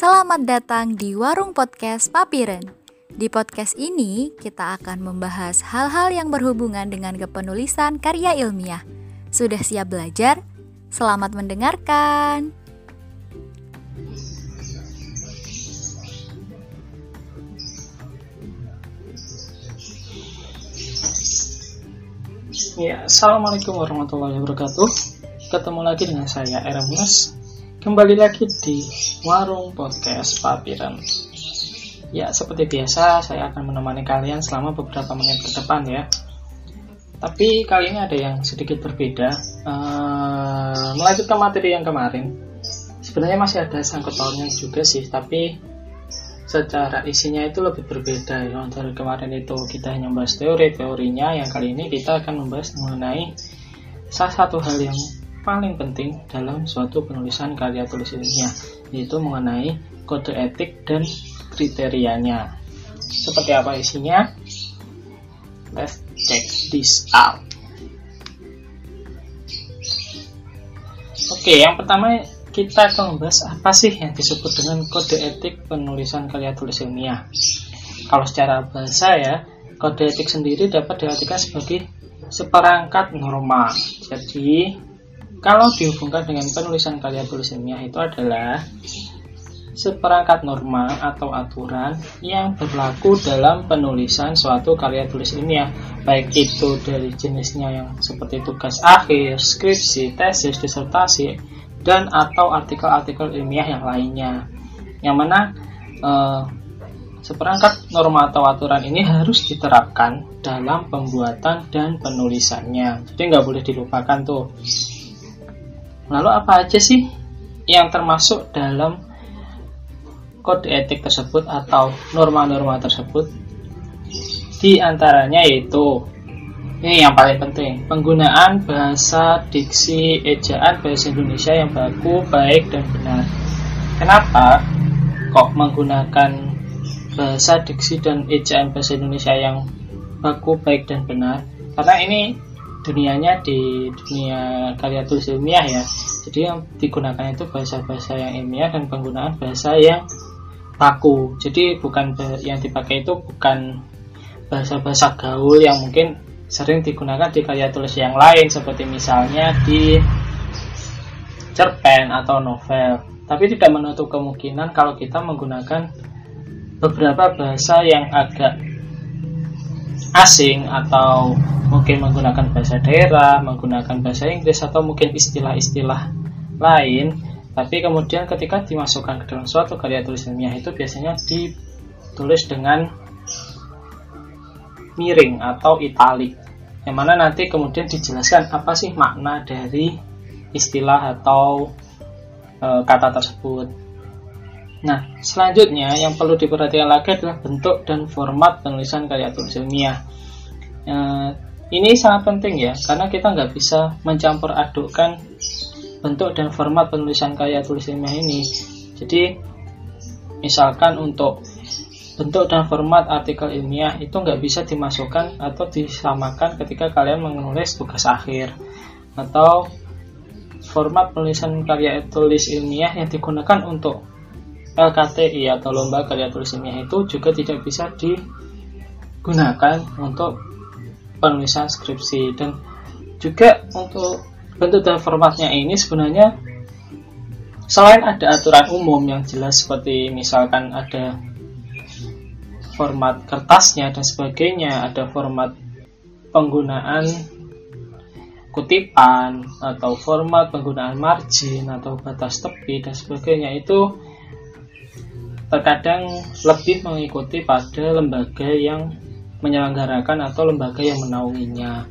Selamat datang di Warung Podcast Papiren. Di podcast ini, kita akan membahas hal-hal yang berhubungan dengan kepenulisan karya ilmiah. Sudah siap belajar? Selamat mendengarkan. Ya, Assalamualaikum warahmatullahi wabarakatuh. Ketemu lagi dengan saya Erasmus. Kembali lagi di Warung Podcast Papiran. Ya, seperti biasa saya akan menemani kalian selama beberapa menit ke depan ya. Tapi kali ini ada yang sedikit berbeda. Uh, melanjutkan materi yang kemarin. Sebenarnya masih ada sangkut pautnya juga sih, tapi secara isinya itu lebih berbeda ya dari kemarin itu kita hanya membahas teori teorinya yang kali ini kita akan membahas mengenai salah satu hal yang paling penting dalam suatu penulisan karya tulis ilmiah yaitu mengenai kode etik dan kriterianya seperti apa isinya let's check this out oke yang pertama kita akan membahas apa sih yang disebut dengan kode etik penulisan karya tulis ilmiah. Kalau secara bahasa ya, kode etik sendiri dapat diartikan sebagai seperangkat norma. Jadi, kalau dihubungkan dengan penulisan karya tulis ilmiah itu adalah seperangkat norma atau aturan yang berlaku dalam penulisan suatu karya tulis ilmiah, baik itu dari jenisnya yang seperti tugas akhir, skripsi, tesis, disertasi, dan atau artikel-artikel ilmiah yang lainnya. Yang mana eh, seperangkat norma atau aturan ini harus diterapkan dalam pembuatan dan penulisannya. Jadi nggak boleh dilupakan tuh lalu apa aja sih yang termasuk dalam kode etik tersebut atau norma-norma tersebut di antaranya yaitu ini yang paling penting, penggunaan bahasa diksi ejaan bahasa Indonesia yang baku, baik dan benar. Kenapa kok menggunakan bahasa diksi dan ejaan bahasa Indonesia yang baku, baik dan benar? Karena ini dunianya di dunia karya tulis ilmiah ya. Jadi yang digunakan itu bahasa-bahasa yang ilmiah dan penggunaan bahasa yang baku. Jadi bukan yang dipakai itu bukan bahasa-bahasa gaul yang mungkin sering digunakan di karya tulis yang lain seperti misalnya di cerpen atau novel. Tapi tidak menutup kemungkinan kalau kita menggunakan beberapa bahasa yang agak asing atau mungkin menggunakan bahasa daerah, menggunakan bahasa Inggris atau mungkin istilah-istilah lain. Tapi kemudian ketika dimasukkan ke dalam suatu karya tulis ilmiah itu biasanya ditulis dengan miring atau italik yang mana nanti kemudian dijelaskan apa sih makna dari istilah atau e, kata tersebut. Nah, selanjutnya yang perlu diperhatikan lagi adalah bentuk dan format penulisan karya tulis ilmiah. E, ini sangat penting ya, karena kita nggak bisa mencampur adukkan bentuk dan format penulisan karya tulis ilmiah ini. Jadi, misalkan untuk bentuk dan format artikel ilmiah itu nggak bisa dimasukkan atau disamakan ketika kalian menulis tugas akhir atau format penulisan karya tulis ilmiah yang digunakan untuk LKTI atau lomba karya tulis ilmiah itu juga tidak bisa digunakan untuk penulisan skripsi. Dan juga untuk bentuk dan formatnya ini sebenarnya selain ada aturan umum yang jelas seperti misalkan ada format kertasnya dan sebagainya, ada format penggunaan kutipan atau format penggunaan margin atau batas tepi dan sebagainya itu terkadang lebih mengikuti pada lembaga yang menyelenggarakan atau lembaga yang menaunginya.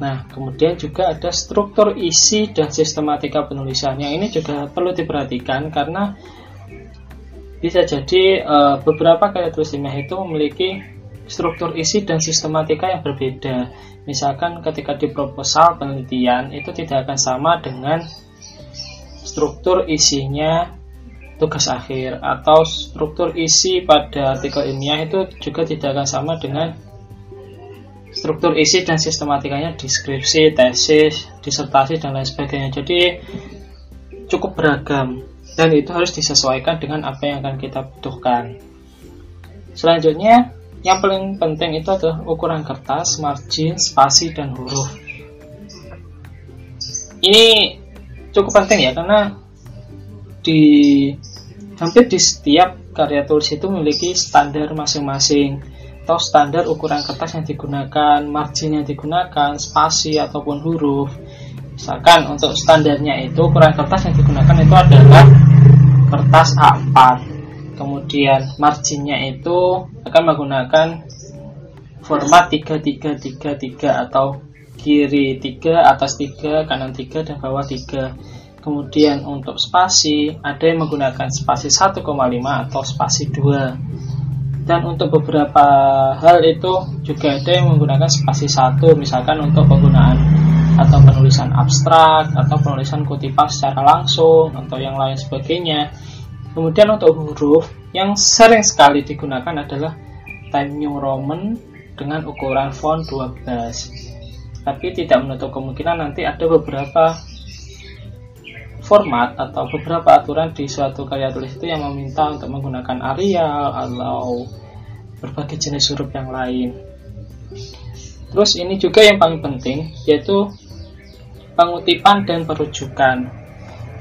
Nah, kemudian juga ada struktur isi dan sistematika penulisan. Yang ini juga perlu diperhatikan karena bisa jadi uh, beberapa karya tulis ilmiah itu memiliki struktur isi dan sistematika yang berbeda. Misalkan ketika di proposal penelitian itu tidak akan sama dengan struktur isinya tugas akhir atau struktur isi pada artikel ilmiah itu juga tidak akan sama dengan struktur isi dan sistematikanya deskripsi, tesis, disertasi dan lain sebagainya. Jadi cukup beragam dan itu harus disesuaikan dengan apa yang akan kita butuhkan selanjutnya yang paling penting itu adalah ukuran kertas, margin, spasi, dan huruf ini cukup penting ya karena di hampir di setiap karya tulis itu memiliki standar masing-masing atau standar ukuran kertas yang digunakan, margin yang digunakan, spasi ataupun huruf. Misalkan untuk standarnya itu ukuran kertas yang digunakan itu adalah kertas A4. Kemudian marginnya itu akan menggunakan format 3333 atau kiri 3, atas 3, kanan 3, dan bawah 3. Kemudian untuk spasi, ada yang menggunakan spasi 1,5 atau spasi 2. Dan untuk beberapa hal itu juga ada yang menggunakan spasi 1, misalkan untuk penggunaan atau penulisan abstrak, atau penulisan kutipan secara langsung, atau yang lain sebagainya. Kemudian untuk huruf, yang sering sekali digunakan adalah Time New Roman dengan ukuran font 12 tapi tidak menutup kemungkinan nanti ada beberapa format atau beberapa aturan di suatu karya tulis itu yang meminta untuk menggunakan Arial atau berbagai jenis huruf yang lain. Terus ini juga yang paling penting yaitu pengutipan dan perujukan.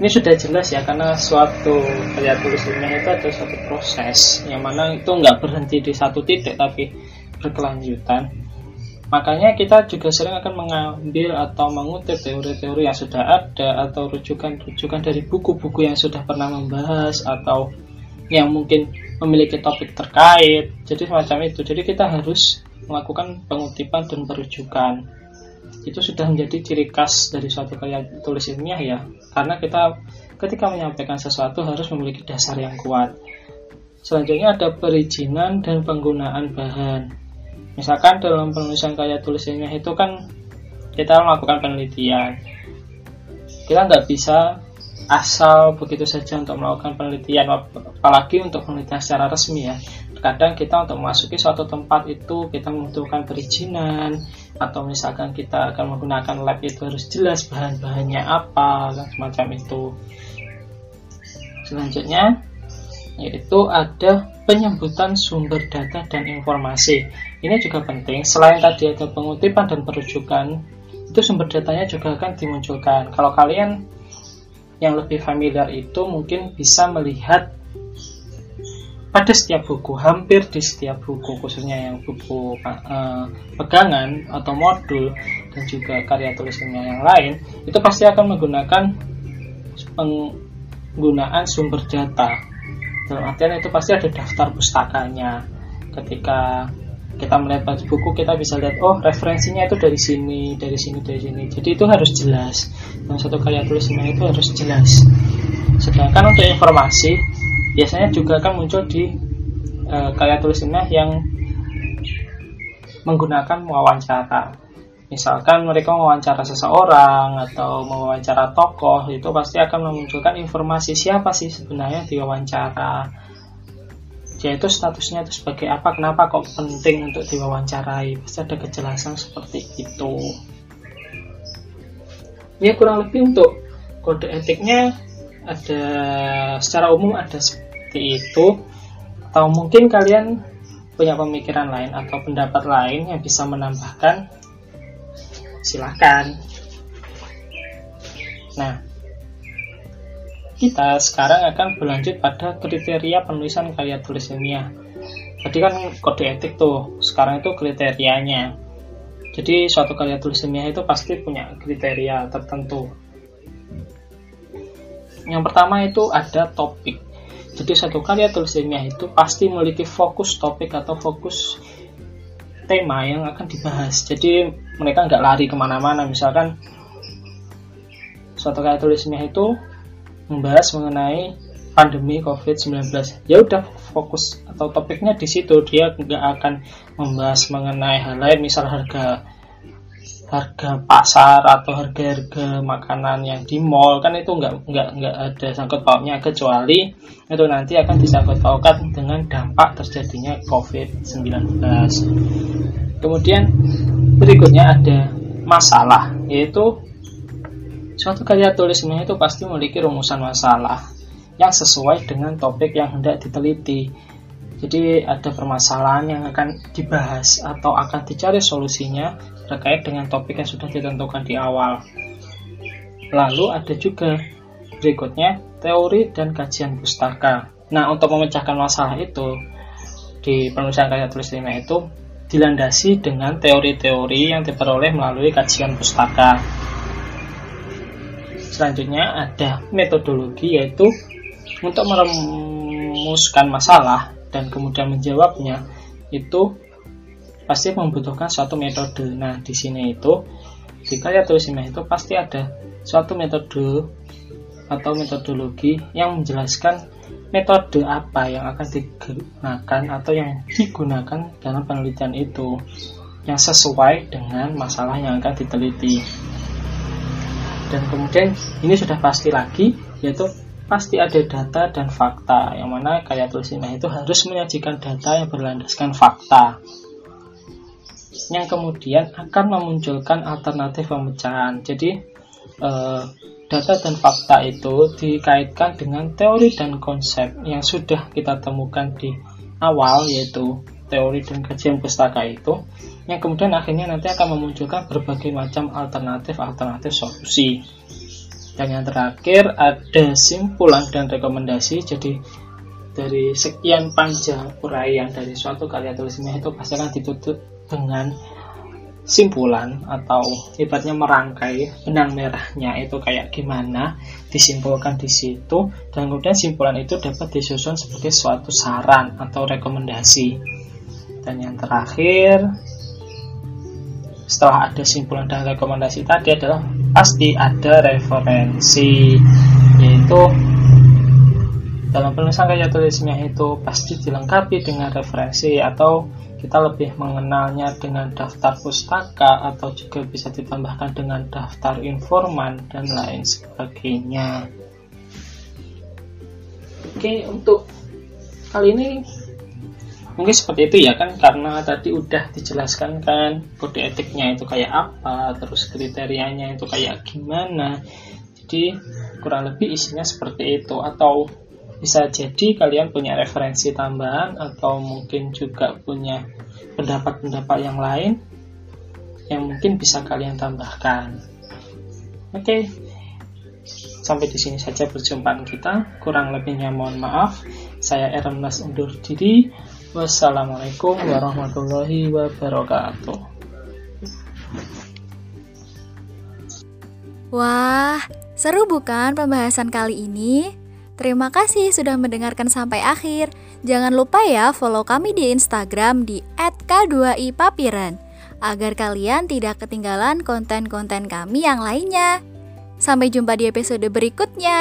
Ini sudah jelas ya karena suatu karya tulis ilmiah itu ada suatu proses yang mana itu nggak berhenti di satu titik tapi berkelanjutan Makanya kita juga sering akan mengambil atau mengutip teori-teori yang sudah ada atau rujukan-rujukan dari buku-buku yang sudah pernah membahas atau yang mungkin memiliki topik terkait. Jadi semacam itu. Jadi kita harus melakukan pengutipan dan perujukan. Itu sudah menjadi ciri khas dari suatu karya tulis ilmiah ya. Karena kita ketika menyampaikan sesuatu harus memiliki dasar yang kuat. Selanjutnya ada perizinan dan penggunaan bahan misalkan dalam penulisan karya tulisnya itu kan kita melakukan penelitian. Kita nggak bisa asal begitu saja untuk melakukan penelitian apalagi untuk penelitian secara resmi ya. Kadang kita untuk memasuki suatu tempat itu kita membutuhkan perizinan atau misalkan kita akan menggunakan lab itu harus jelas bahan-bahannya apa dan semacam itu. Selanjutnya yaitu ada penyebutan sumber data dan informasi. Ini juga penting, selain tadi ada pengutipan dan perujukan, itu sumber datanya juga akan dimunculkan. Kalau kalian yang lebih familiar itu mungkin bisa melihat pada setiap buku, hampir di setiap buku, khususnya yang buku uh, pegangan atau modul dan juga karya tulisannya yang lain, itu pasti akan menggunakan penggunaan sumber data dalam artian itu pasti ada daftar pustakanya. Ketika kita melihat buku kita bisa lihat oh referensinya itu dari sini dari sini dari sini. Jadi itu harus jelas. Dalam satu karya tulisnya itu harus jelas. Sedangkan untuk informasi biasanya juga akan muncul di uh, karya tulisnya yang menggunakan wawancara misalkan mereka mewawancara seseorang atau mewawancara tokoh itu pasti akan memunculkan informasi siapa sih sebenarnya diwawancara. Yaitu statusnya itu sebagai apa kenapa kok penting untuk diwawancarai? Pasti ada kejelasan seperti itu. Ya kurang lebih untuk kode etiknya ada secara umum ada seperti itu. Atau mungkin kalian punya pemikiran lain atau pendapat lain yang bisa menambahkan silahkan. Nah kita sekarang akan berlanjut pada kriteria penulisan karya tulis ilmiah. Tadi kan kode etik tuh sekarang itu kriterianya. Jadi suatu karya tulis ilmiah itu pasti punya kriteria tertentu. Yang pertama itu ada topik. Jadi satu karya tulis ilmiah itu pasti memiliki fokus topik atau fokus tema yang akan dibahas. Jadi mereka nggak lari ke mana-mana. Misalkan suatu kali tulisnya itu membahas mengenai pandemi COVID-19 ya udah fokus atau topiknya di situ. Dia nggak akan membahas mengenai hal lain misal harga harga pasar atau harga-harga makanan yang di mall. Kan itu nggak nggak nggak ada sangkut pautnya kecuali itu nanti akan disangkut pautkan dengan dampak terjadinya COVID-19. Kemudian berikutnya ada masalah yaitu suatu karya tulisnya itu pasti memiliki rumusan masalah yang sesuai dengan topik yang hendak diteliti. Jadi ada permasalahan yang akan dibahas atau akan dicari solusinya terkait dengan topik yang sudah ditentukan di awal. Lalu ada juga berikutnya teori dan kajian pustaka. Nah, untuk memecahkan masalah itu di penulisan karya tulis ilmiah itu dilandasi dengan teori-teori yang diperoleh melalui kajian pustaka. Selanjutnya ada metodologi yaitu untuk merumuskan masalah dan kemudian menjawabnya itu pasti membutuhkan suatu metode. Nah, di sini itu di karya tulis ilmiah itu pasti ada suatu metode atau metodologi yang menjelaskan metode apa yang akan digunakan atau yang digunakan dalam penelitian itu yang sesuai dengan masalah yang akan diteliti. Dan kemudian ini sudah pasti lagi yaitu pasti ada data dan fakta yang mana karya tulis ilmiah itu harus menyajikan data yang berlandaskan fakta yang kemudian akan memunculkan alternatif pemecahan jadi eh, data dan fakta itu dikaitkan dengan teori dan konsep yang sudah kita temukan di awal yaitu teori dan kajian pustaka itu yang kemudian akhirnya nanti akan memunculkan berbagai macam alternatif-alternatif solusi dan yang terakhir ada simpulan dan rekomendasi. Jadi dari sekian panjang uraian dari suatu karya tulisnya itu pasti akan ditutup dengan simpulan atau ibaratnya merangkai benang merahnya itu kayak gimana disimpulkan di situ dan kemudian simpulan itu dapat disusun sebagai suatu saran atau rekomendasi. Dan yang terakhir setelah ada simpulan dan rekomendasi tadi adalah pasti ada referensi yaitu dalam penulisan karya tulisnya itu pasti dilengkapi dengan referensi atau kita lebih mengenalnya dengan daftar pustaka atau juga bisa ditambahkan dengan daftar informan dan lain sebagainya. Oke, untuk kali ini mungkin seperti itu ya kan karena tadi udah dijelaskan kan kode etiknya itu kayak apa terus kriterianya itu kayak gimana jadi kurang lebih isinya seperti itu atau bisa jadi kalian punya referensi tambahan atau mungkin juga punya pendapat-pendapat yang lain yang mungkin bisa kalian tambahkan oke okay. sampai di sini saja perjumpaan kita kurang lebihnya mohon maaf saya Ernest undur diri Wassalamualaikum warahmatullahi wabarakatuh. Wah, seru bukan pembahasan kali ini? Terima kasih sudah mendengarkan sampai akhir. Jangan lupa ya follow kami di Instagram di @k2ipapiran agar kalian tidak ketinggalan konten-konten kami yang lainnya. Sampai jumpa di episode berikutnya.